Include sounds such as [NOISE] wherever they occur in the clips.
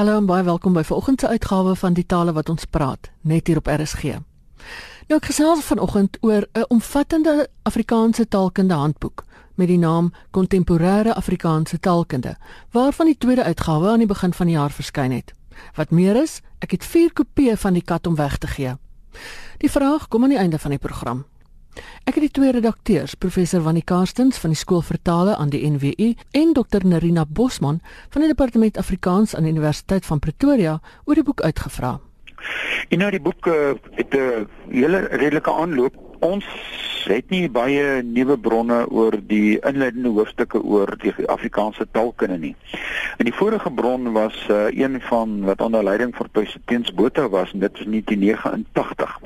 Hallo en baie welkom by vanoggend se uitgawe van die tale wat ons praat, net hier op RSG. Nou ek gesels vanoggend oor 'n omvattende Afrikaanse taalkunde handboek met die naam Kontemporêre Afrikaanse Taalkunde, waarvan die tweede uitgawe aan die begin van die jaar verskyn het. Wat meer is, ek het 4 kopieë van die kat om weg te gee. Die vraag kom aan die einde van die program. Ek het die twee redakteurs, professor Wannie Karstens van die skool vertale aan die NWU en dokter Nerina Bosman van die departement Afrikaans aan die Universiteit van Pretoria oor die boek uitgevra. En nou die boek uh, het 'n hele redelike aanloop. Ons het nie baie nuwe bronne oor die inleidende hoofstukke oor die Afrikaanse taalkunde nie. En die vorige bron was uh, een van wat onder leiding van Teens Botha was en dit was in 1989.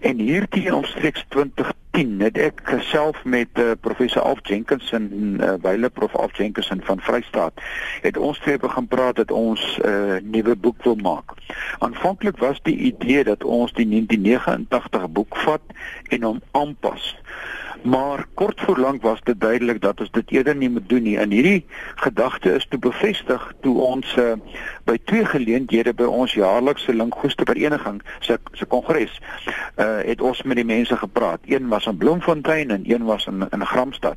En hierdie omstreeks 2010 het ek self met uh, professor Alf Jenkinson uh, wyle prof Alf Jenkinson van Vrystaat het ons twee begin praat dat ons 'n uh, nuwe boek wil maak. Aanvanklik was die idee dat ons die 1989 boek vat en hom aanpas. Maar kort voor lank was dit duidelik dat ons dit eerder nie moet doen nie. En hierdie gedagte is toe bevestig toe ons uh, by twee geleenthede by ons jaarlikse linguiste vereniging se se kongres uh het ons met die mense gepraat. Een was in Bloemfontein en een was in in Gramstad.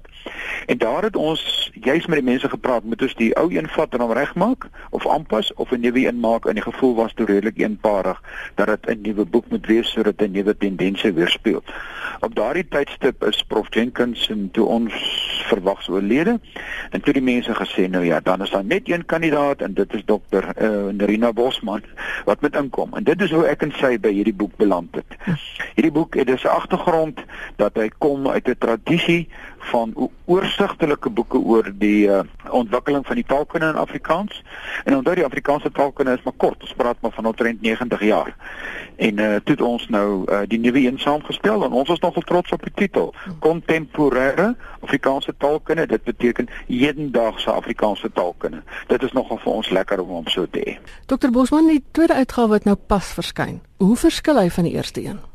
En daar het ons juis met die mense gepraat, moet ons die ou een vat en hom regmaak of aanpas of 'n nuwe een maak en die gevoel was toe redelik eenparig dat dit 'n nuwe boek moet wees sodat 'n nuwe tendense weerspieël. Op daardie tydstip is Prof Jenkins en toe ons verwags oorlede en toe die mense gesê nou ja, dan is daar net een kandidaat en dit is dokter uh, Nerina Bosman wat met inkom. En dit is hoe ek en sy by hierdie boek beland het. Hierdie boek het 'n agtergrond dat hy kom uit 'n tradisie van oorsigtelike boeke oor die uh, ontwikkeling van die taalkunde in Afrikaans. En onthou die Afrikaanse taalkunde is maar kort, ons praat maar van omtrent 90 jaar. En uh toe het ons nou uh, die nuwe een saamgestel en ons is nogal trots op die titel. Kontemporêre Afrikaanse taalkunde. Dit beteken hedendaagse Afrikaanse taalkunde. Dit is nogal vir ons lekker om hom so te hê. Dr Bosman, die tweede uitgawe wat nou pas verskyn. Hoe verskil hy van die eerste een?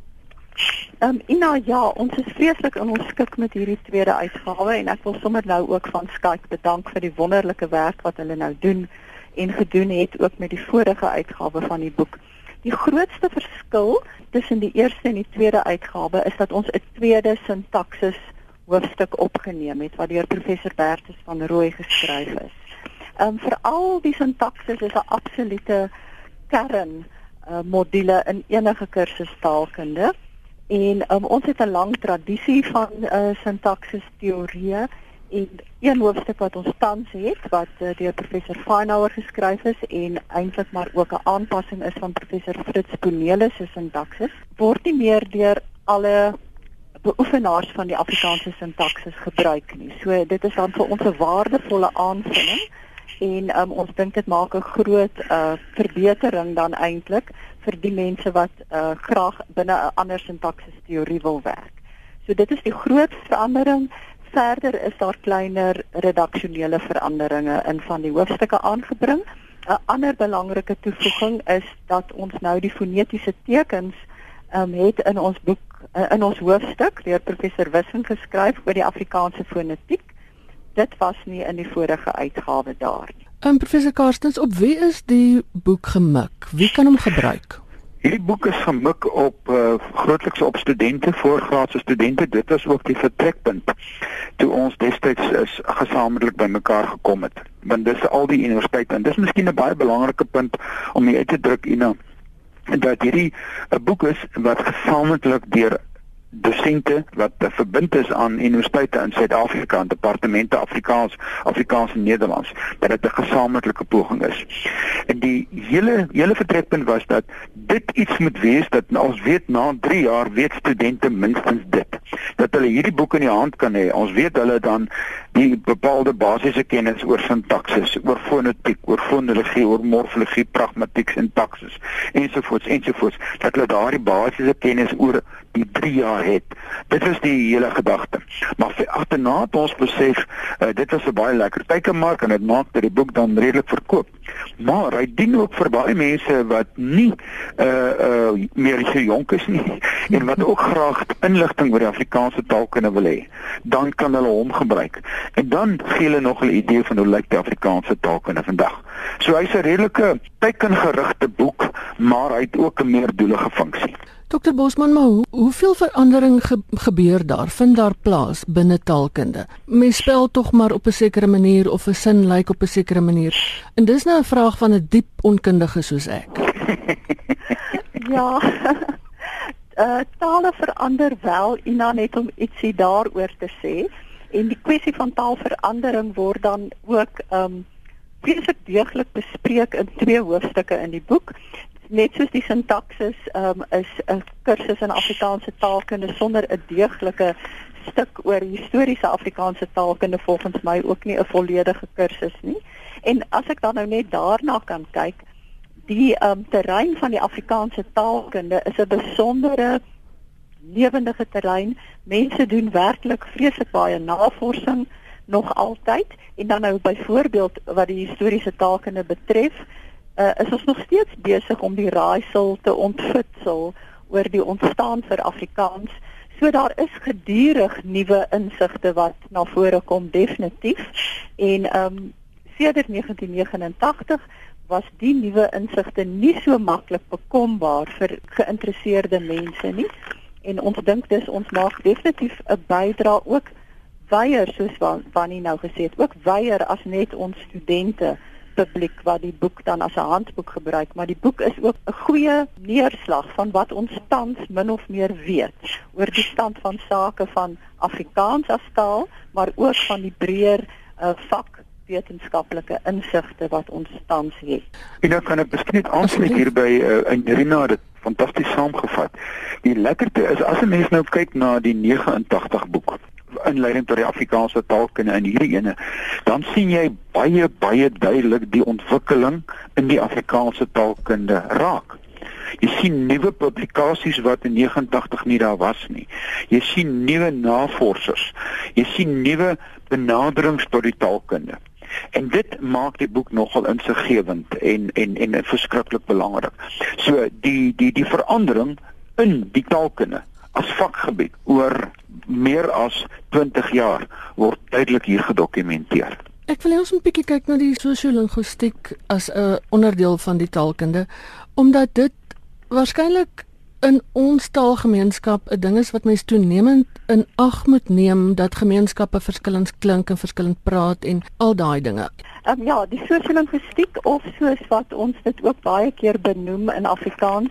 Ehm um, Ina ja, ons is vreeslik in ons skik met hierdie tweede uitgawe en ek wil sommer nou ook van Skype bedank vir die wonderlike werk wat hulle nou doen en gedoen het ook met die vorige uitgawe van die boek. Die grootste verskil tussen die eerste en die tweede uitgawe is dat ons 'n tweede sintaksis hoofstuk opgeneem het wat deur professor Bertus van Rooi geskryf is. Ehm um, veral die sintaksis is 'n absolute kern uh, module in enige kursus taalkunde. En um, ons het 'n lang tradisie van uh, sintaksis teorie en een hoofstuk wat ons tans het wat uh, deur professor Feinauer geskryf is en eintlik maar ook 'n aanpassing is van professor Fritz Cornelis se sintaksis word nie meer deur alle beoefenaars van die Afrikaanse sintaksis gebruik nie. So dit is dan vir ons 'n waardevolle aanvulling en um, ons dink dit maak 'n groot uh, verbetering dan eintlik vir die mense wat uh, graag binne 'n ander sintaksis teorie wil werk. So dit is die groot verandering. Verder is daar kleiner redaksionele veranderinge in van die hoofstukke aangebring. 'n Ander belangrike toevoeging is dat ons nou die fonetiese tekens um, het in ons boek uh, in ons hoofstuk deur professor Wissing geskryf oor die Afrikaanse fonetiek. Dit was nie in die vorige uitgawe daar nie. En professor Karstens, op wie is die boek gemik? Wie kan hom gebruik? Hierdie boek is gemik op uh, grootliks op studente, voorgraadse studente. Dit was ook die vertrekpunt toe ons destyds is gesamentlik bymekaar gekom het. Want dis al die universiteite en dis miskien 'n baie belangrike punt om hier uit te druk Ina dat hierdie 'n boek is wat gesamentlik deur dosente wat verbind is aan universiteite in Suid-Afrika en departemente Afrikaans, Afrikaans en Nederlands dat dit 'n gesamentlike poging is. En die hele hele vertrekpunt was dat dit iets moet wees dat ons weet na 3 jaar weet studente minstens dit dat hulle hierdie boek in die hand kan hê. Ons weet hulle dan die bepaalde basiese kennis oor sintaksis, oor fonetiek, oor fonologie, oor morfologie, pragmatiek, sintaksis ensovoorts ensovoorts dat hulle daardie basiese kennis oor die 3 jaar het. Dit is die hele gedagte. Maar agterna het ons besef uh, dit was 'n baie lekker teikenmark en dit maak dat die boek dan redelik verkoop. Maar hy dien ook vir baie mense wat nie uh uh meer so jonk is nie en wat ook graag inligting oor die Afrikaanse taal kan wil hê. Dan kan hulle hom gebruik. En dan gee hulle nog 'n idee van hoe lyk die Afrikaanse taal kan vandag. So hy's 'n redelike teikengerigte boek, maar hy het ook 'n meerdoelige funksie. Dokter Bosman, maar hoe, hoeveel verandering ge, gebeur daar? Vind daar plaas binne taalkunde? Mens spel tog maar op 'n sekere manier of 'n sin lyk op 'n sekere manier. En dis nou 'n vraag van 'n diep onkundige soos ek. [LAUGHS] ja. Uh [LAUGHS] tale verander wel, Ina net om ietsie daaroor te sê. En die kwessie van taalverandering word dan ook um baie deeglik bespreek in twee hoofstukke in die boek net soos die sintaksis um, is 'n kursus in Afrikaanse taalkunde sonder 'n deeglike stuk oor historiese Afrikaanse taalkunde volgens my ook nie 'n volledige kursus nie. En as ek dan nou net daarna kan kyk, die um, terrein van die Afrikaanse taalkunde is 'n besondere lewendige terrein. Mense doen werklik vreeslik baie navorsing nog altyd en dan nou byvoorbeeld wat die historiese taalkunde betref, uh, is ons nog steeds besig om die raaisel te ontfutsel oor die ontstaan vir Afrikaans. So daar is gedurig nuwe insigte wat na vore kom definitief. En ehm um, sedert 1989 was die nuwe insigte nie so maklik bekombaar vir geïnteresseerde mense nie. En ons dink dis ons maak definitief 'n bydrae ook weier soos wat Wannie nou gesê het, ook weier as net ons studente publiek wat die boek dan as 'n handboek gebruik, maar die boek is ook 'n goeie neerslag van wat ons tans min of meer weet oor die stand van sake van Afrikaans as taal, maar ook van die breër uh, vak wetenskaplike insigte wat ons tans het. En dan kan ek miskien net aansluit hier by uh, Irina dit fantasties saamgevat. Die lekkerte is as 'n mens nou kyk na die 89 boek inleiding tot die Afrikaanse taalkunde in hierdie ene, dan sien jy baie baie duidelik die ontwikkeling in die Afrikaanse taalkunde raak. Jy sien nuwe publikasies wat in 89 nie daar was nie. Jy sien nuwe navorsers. Jy sien nuwe benaderings tot die taalkunde. En dit maak die boek nogal insiggewend en en en verskriklik belangrik. So die die die verandering in die taalkunde as vakgebied oor meer as 20 jaar word duidelik hier gedokumenteer. Ek wil ons 'n bietjie kyk na die sosiolingwistiek as 'n onderdeel van die taalkunde omdat dit waarskynlik in ons taalgemeenskap 'n ding is wat mense toenemend in ag moet neem dat gemeenskappe verskillend klink en verskillend praat en al daai dinge. Um, ja, die sosiolingwistiek of soos wat ons dit ook baie keer benoem in Afrikaans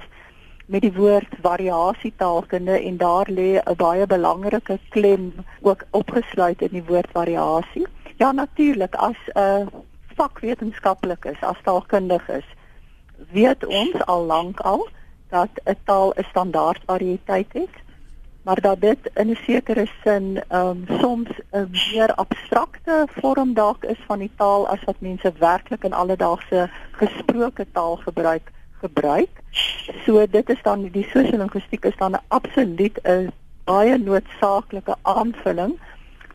met die woord variasietaalkunde en daar lê 'n baie belangrike klem ook opgesluit in die woord variasie. Ja natuurlik as 'n uh, vakwetenskaplik is, as taalkundig is, weet ons al lank al dat 'n taal 'n standaard variëteit het, maar dat dit in 'n sekere sin um, soms 'n meer abstrakte vorm dalk is van die taal as wat mense werklik in alledaagse gesproke taal gebruik gebruik. So dit is dan die sosiolingwistiek is dan 'n absoluut 'n baie noodsaaklike aanvulling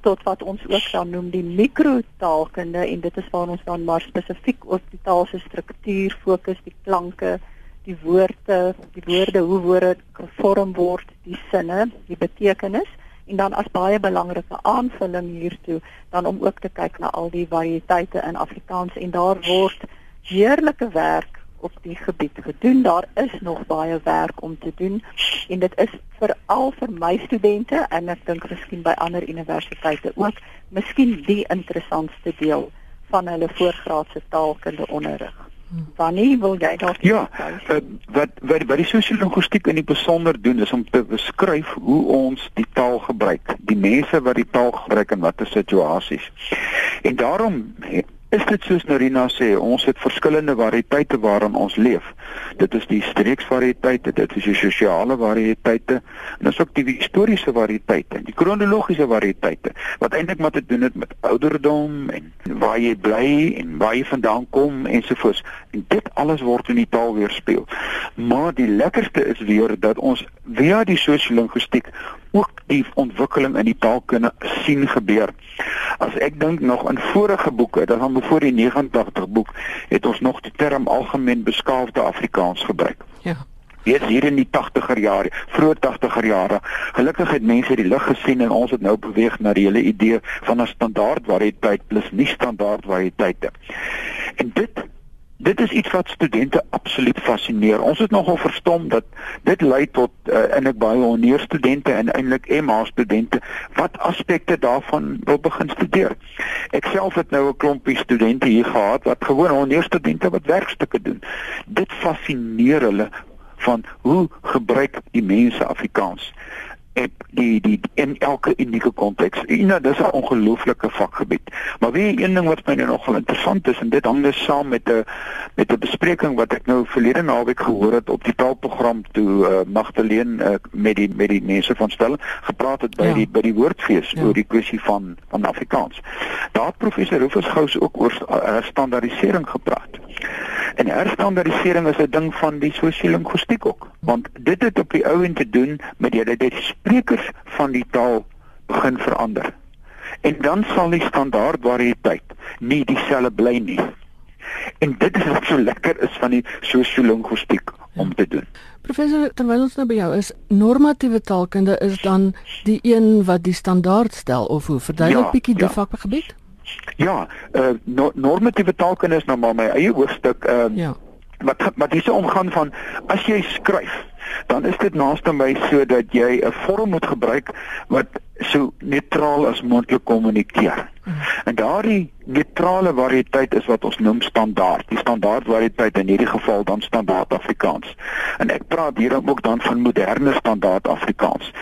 tot wat ons ook dan noem die mikrotaalkunde en dit is waar ons dan maar spesifiek op die taal se struktuur fokus, die klanke, die woorde, die woorde hoe woorde gevorm word, die sinne, die betekenis en dan as baie belangrike aanvulling hiertoe dan om ook te kyk na al die variëteite in Afrikaans en daar word heerlike werk op die gebied gedoen. Daar is nog baie werk om te doen en dit is veral vir my studente en ek dink miskien by ander universiteite ook, miskien die interessantste deel van hulle voorgraadse taalkunde onderrig. Wanneer wil jy dalk Ja, uh, wat wat wat die sosiologistiek in die besonder doen is om te beskryf hoe ons die taal gebruik, die mense wat die taal gebruik in watter situasies. En daarom is dit soos Narina sê, ons het verskillende variëteite waarin ons leef. Dit is die streeksvariëteite, dit is die sosiale variëteite en dan ook die historiese variëteite, die kronologiese variëteite wat eintlik maar te doen het met ouderdom en waar jy bly en waar jy vandaan kom ensovoorts. En dit alles word in die taal weerspieël. Maar die lekkerste is weer dat ons via die sosiolinguistiek ook die ontwikkeling in die taalkunde sien gebeur. As ek dink nog in vorige boeke, dan voor die 89 boek, het ons nog die term algemeen beskaafde Afrikaans gebruik. Ja. Dit hier in die 80er jare, vroeë 80er jare. Gelukkig het mense die lig gesien en ons het nou beweeg na die hele idee van 'n standaard variëteit plus nie standaard variëteite. En dit dit is iets wat studente absoluut fascineer. Ons het nogal verstom dat dit lei tot uh, en ek baie honeur studente en eintlik MA studente wat aspekte daarvan wil begin studeer. Ek self het nou 'n klompie studente hier gehad wat gewoon honeur studente wat werkstukke doen. Dit fascineer hulle van hoe gebruik die mense Afrikaans en die die in elke unieke konteks. Ina, dis 'n ongelooflike vakgebied. Maar wie een ding wat my nou nogal interessant is en dit hang dus saam met 'n met 'n bespreking wat ek nou verlede naweek gehoor het op die taalprogram toe uh, Magdalene uh, met die met die mense van stel gepraat het by ja. die by die woordfees ja. oor die kwessie van van Afrikaans. Daar het professor Rufus Gous ook oor uh, standaardisering gepraat. En herstandardisering is 'n ding van die sosiolinguistiek ook, want dit het op die ou en te doen met jy dat die sprekers van die taal begin verander. En dan sal die standaard variëteit nie dieselfde bly nie. En dit is wat so lekker is van die sosiolinguistiek om te doen. Professor, terwyl ons nou by jou is, normatiewe taalkunde is dan die een wat die standaard stel of hoe verduidelik ja, bietjie die ja. vakgebied? Ja, uh, no normatiewe taalkunde is nou maar my eie hoofstuk. Ehm uh, ja. Wat wat hierse omgaan van as jy skryf, dan is dit naaste my sodat jy 'n vorm moet gebruik wat so neutraal as moontlik kommunikeer. Mm. En daardie neutrale variëteit is wat ons noem standaard. Die standaard variëteit in hierdie geval dan standaard Afrikaans. En ek praat hier ook dan van moderne standaard Afrikaans.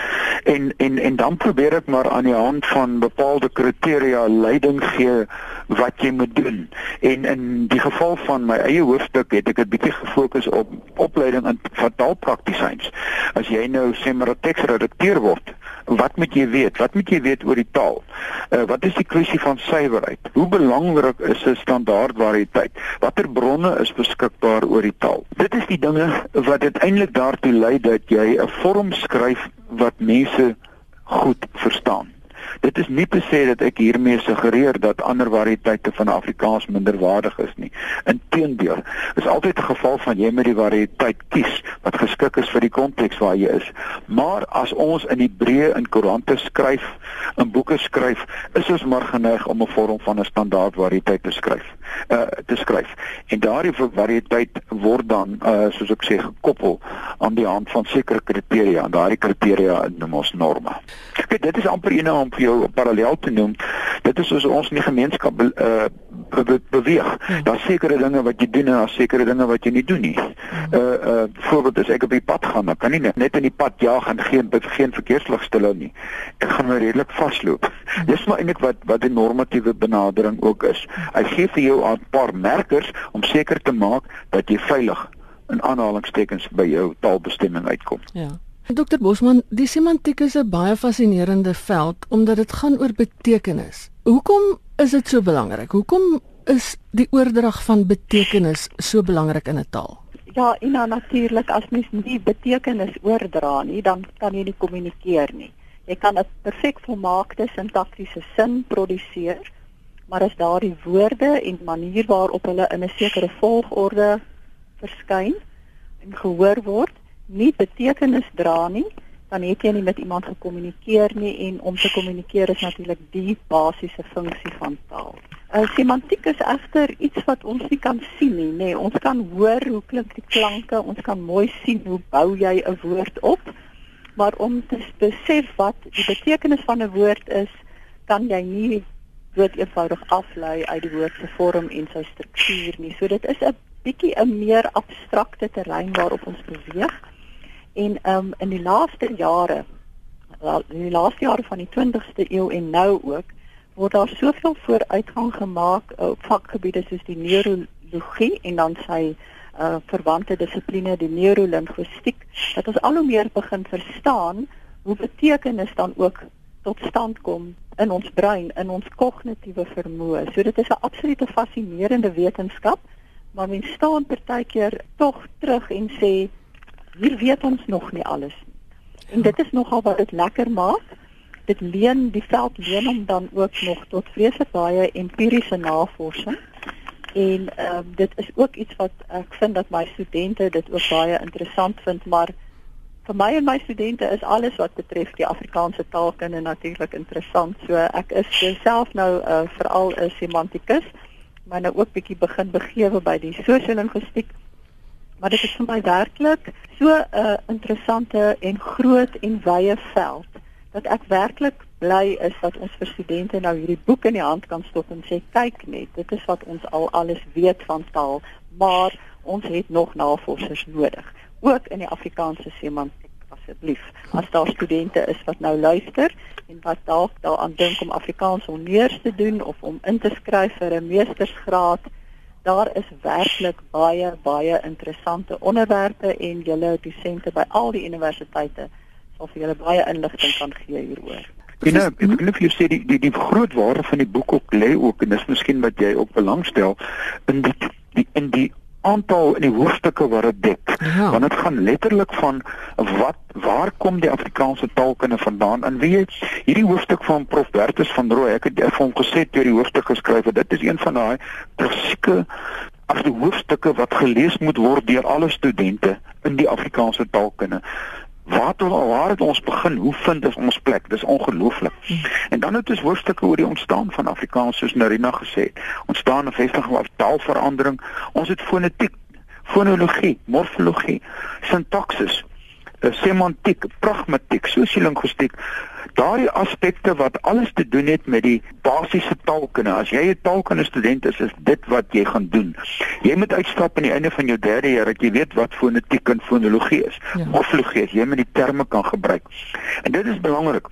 En en en dan probeer ek maar aan die hand van bepaalde kriteria leiding gee wat jy moet doen. En in die geval van my eie hoofstuk het ek 'n bietjie gefokus op opleiding in vertaalpraktisyns. As jy nou sê maar 'n teksredakteur word, wat moet jy weet? Wat moet jy weet oor die taal? Uh, wat is die kwessie van suiwerheid? Hoe belangrik is 'n standaard variëteit? Watter bronne is beskikbaar oor die taal? Dit is die dinge wat uiteindelik daartoe lei dat jy 'n vorm skryf wat mense goed verstaan. Dit is nie te sê dat ek hiermee suggereer dat ander variëteite van Afrikaans minderwaardig is nie. Inteendeel, is altyd 'n geval van jy moet die variëteit kies wat geskik is vir die konteks waar jy is. Maar as ons in die breë in koerante skryf, in boeke skryf, is ons maar geneig om 'n vorm van 'n standaard variëteit te skryf. Uh te skryf. En daardie variëteit word dan uh soos ek sê gekoppel aan die hand van sekere kriteria. En daardie kriteria noem ons norme. Kyk, dit is amper een om vir jou parallel te noem. Dit is soos ons in die gemeenskap be, uh be, be, beweeg. Hmm. Daar's sekere dinge wat jy doen en daar's sekere dinge wat jy nie doen nie. Hmm. Uh uh voorbeeld as ek op die pad gaan, dan kan nie net in die pad jaag en geen geen verkeerslig stil hou nie. Ek gaan maar redelik vasloop. Hmm. Dis maar eintlik wat wat 'n normatiewe benadering ook is. Hy gee vir jou 'n paar merkers om seker te maak dat jy veilig in aanhalingstekens by jou taalbestemming uitkom. Ja. Dokter Bosman, die semantiek is 'n baie fascinerende veld omdat dit gaan oor betekenis. Hoekom is dit so belangrik? Hoekom is die oordrag van betekenis so belangrik in 'n taal? Ja, en nou natuurlik as mens nie betekenis oordra nie, dan kan jy nie kommunikeer nie. Jy kan 'n perfek volmaakte sintaktiese sin produseer, maar as daardie woorde en manier waarop hulle in 'n sekere volgorde verskyn en gehoor word, nie betekenis dra nie, dan het jy nie met iemand gekommunikeer nie en om te kommunikeer is natuurlik die basiese funksie van taal. Uh, semantiek is egter iets wat ons nie kan sien nie, nê. Nee, ons kan hoor hoe klink die klanke, ons kan mooi sien hoe bou jy 'n woord op, maar om te besef wat die betekenis van 'n woord is, kan jy nie dood eenvoudig aflei uit die woord se vorm en sy struktuur nie. So dit is 'n bietjie 'n meer abstrakte terrein waarop ons beweeg. En um in die laaste jare wel in die laaste jare van die 20ste eeu en nou ook word daar soveel vooruitgang gemaak op vakgebiede soos die neurologie en dan sy uh verwante dissipline die neurolinguistiek dat ons al hoe meer begin verstaan hoe betekenis dan ook tot stand kom in ons brein, in ons kognitiewe vermoë. So dit is 'n absolute fascinerende wetenskap, maar mens staan partykeer tog terug en sê hier weet ons nog nie alles nie. En dit is nogal wat dit lekker maak. Dit leen die veld leen om dan ook nog tot vreeslik baie empiriese navorsing. En ehm um, dit is ook iets wat ek vind dat my studente dit ook baie interessant vind, maar vir my en my studente is alles wat betref die Afrikaanse taalkunde natuurlik interessant. So ek is self nou uh, veral 'n semantikus, maar nou ook bietjie begin begewe by die sosiolinguistiek. Maar dit is vir my werklik so 'n uh, interessante en groot en wye veld dat ek werklik bly is dat ons vir studente nou hierdie boek in die hand kan stop en sê kyk net, dit is wat ons al alles weet van taal, maar ons het nog navorsers nodig ook in die Afrikaanse semantiek asseblief. As daar studente is wat nou luister en wat dalk daaraan dink om Afrikaans honneurs te doen of om in te skryf vir 'n meestersgraad, daar is werklik baie baie interessante onderwerpe en julle dosente by al die universiteite sal vir julle baie inligting kan gee hieroor. Ja, nou, ek wil vir jou sê die die die groot waarde van die boek ook lê ook en dis miskien wat jy ook belangstel in die, die in die aantal in die hoofstukke wat dit dek. Ja. Want dit gaan letterlik van wat waar kom die Afrikaanse taalkunde vandaan? En wie het hierdie hoofstuk van Prof Bertus van Rooi, ek het vir hom gesê toe die hoofstuk geskryf het, dit is een van daai klassieke as die hoofstukke wat gelees moet word deur alle studente in die Afrikaanse taalkunde. Waar toe waar het ons begin? Hoe vind ons ons plek? Dis ongelooflik. Hmm. En dan het ons hoofstukke oor die ontstaan van Afrikaans soos Narina gesê het. Ontstaan en vestiging van taalverandering. Ons het fonetiek, fonologie, morfologie, sintaksis, semantiek, pragmatiek, sosiolinguistiek daardie aspekte wat alles te doen het met die basiese taalkunde. As jy 'n taalkunde student is, is dit wat jy gaan doen. Jy moet uitstap aan die einde van jou derde jaar dat jy weet wat fonetiek en fonologie is. Ja. Morfologie, jy moet die terme kan gebruik. En dit is belangrik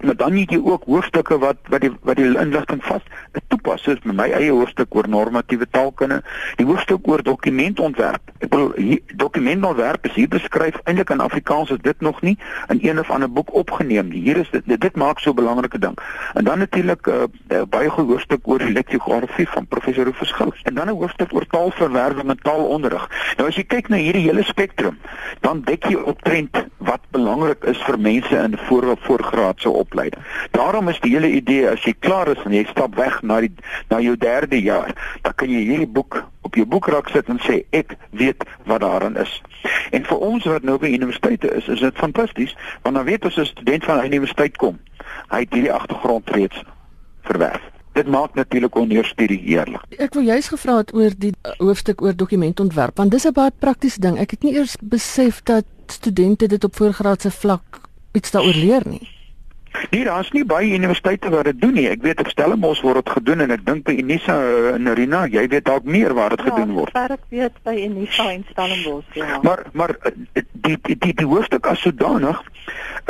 maar dan het jy ook hoofstukke wat wat die wat die inligting vas toepas soos my eie hoofstuk oor normatiewe taalkunde die hoofstuk oor dokumentontwerp ek wil dokumentontwerp is hier beskryf eintlik in Afrikaans is dit nog nie in een of ander boek opgeneem hier is dit dit maak so 'n belangrike ding. En dan natuurlik uh, baie goeie hoofstuk oor leksiografie van professor Rufus Gous. En dan 'n hoofstuk oor taalverwerwing en taalonderrig. Nou as jy kyk na hierdie hele spektrum dan dek jy op trend wat belangrik is vir mense in voor voorgraadse op opleiding. Daarom is die hele idee as jy klaar is en jy stap weg na die na jou derde jaar, dan kan jy hierdie boek op jou boekrak sit en sê ek weet wat daarin is. En vir ons wat nou by universiteite is, is dit fantasties want dan weet ons as 'n student van 'n universiteit kom, hy het hierdie agtergrond reeds verwerf. Dit maak natuurlik onderstudie heerlik. Ek wou juist gevra het oor die uh, hoofstuk oor dokumentontwerp want dis 'n baie praktiese ding. Ek het nie eers besef dat studente dit op voorgraadse vlak iets daaroor leer nie. Nee, daar's nie baie universiteite wat dit doen nie. Ek weet op Stellenbosch word dit gedoen en ek dink by Unisa in eh, Arena, jy weet dalk meer waar dit ja, gedoen word. Ja, ek weet by Unisa in Stellenbosch, ja. Maar maar eh, die die die, die hoofstuk as sodanig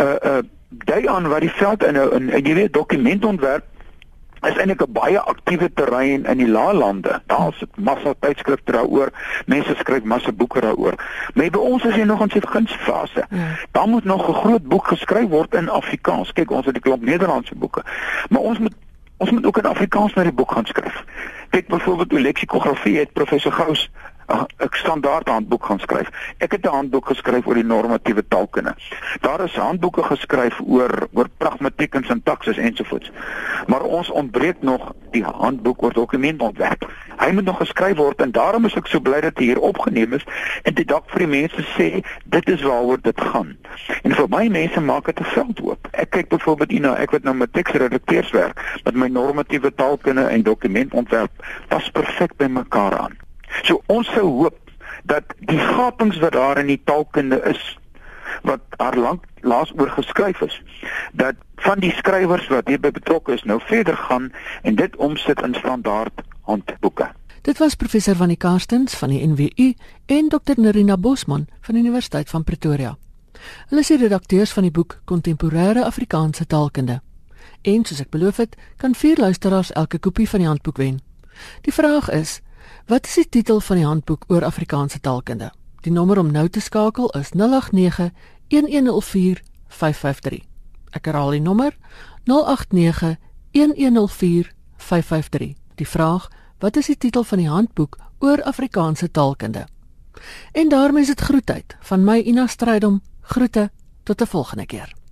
uh uh dui aan wat die veld in 'n jy weet dokumentontwerp is eintlik 'n baie aktiewe terrein in die laalande. Daar's massa tydskrifte daaroor. Mense skryf massa boeke daaroor. Maar by ons is jy nog in sy beginfase. Ja. Daar moet nog 'n groot boek geskryf word in Afrikaans. Kyk, ons het 'n klomp Nederlandse boeke. Maar ons moet ons moet ook in Afrikaans na die boek gaan skryf. Kyk byvoorbeeld hoe leksikografie het professor Gous 'n standaard handboek gaan skryf. Ek het 'n handboek geskryf oor die normatiewe taalkunde. Daar is handboeke geskryf oor oor pragmatiek en sintaksis ensovoorts. Maar ons ontbreek nog die handboek oor dokumentontwerp. Hy moet nog geskryf word en daarom is ek so bly dat hy hier opgeneem is en dit dalk vir die mense sê dit is waaroor dit gaan. En vir my mense maak dit 'n veld oop. Ek kyk byvoorbeeld hierna, ek wat nou met teksredakteurs werk, met my normatiewe taalkunde en dokumentontwerp pas perfek by mekaar aan. So ons sou hoop dat die gapings wat daar in die taalkunde is wat daar lank laas oor geskryf is dat van die skrywers wat hierby betrokke is nou verder gaan en dit omsit in standaard handboeke. Dit was professor van die Karstens van die NWU en dokter Nerina Bosman van die Universiteit van Pretoria. Hulle is die redakteurs van die boek Kontemporêre Afrikaanse Taalkunde. En soos ek beloof het, kan vier luisteraars elke kopie van die handboek wen. Die vraag is, Wat is die titel van die handboek oor Afrikaanse taalkunde? Die nommer om nou te skakel is 089 1104 553. Ek herhaal die nommer 089 1104 553. Die vraag: Wat is die titel van die handboek oor Afrikaanse taalkunde? En daarmee is dit groetheid van my Ina Strydom. Groete tot 'n volgende keer.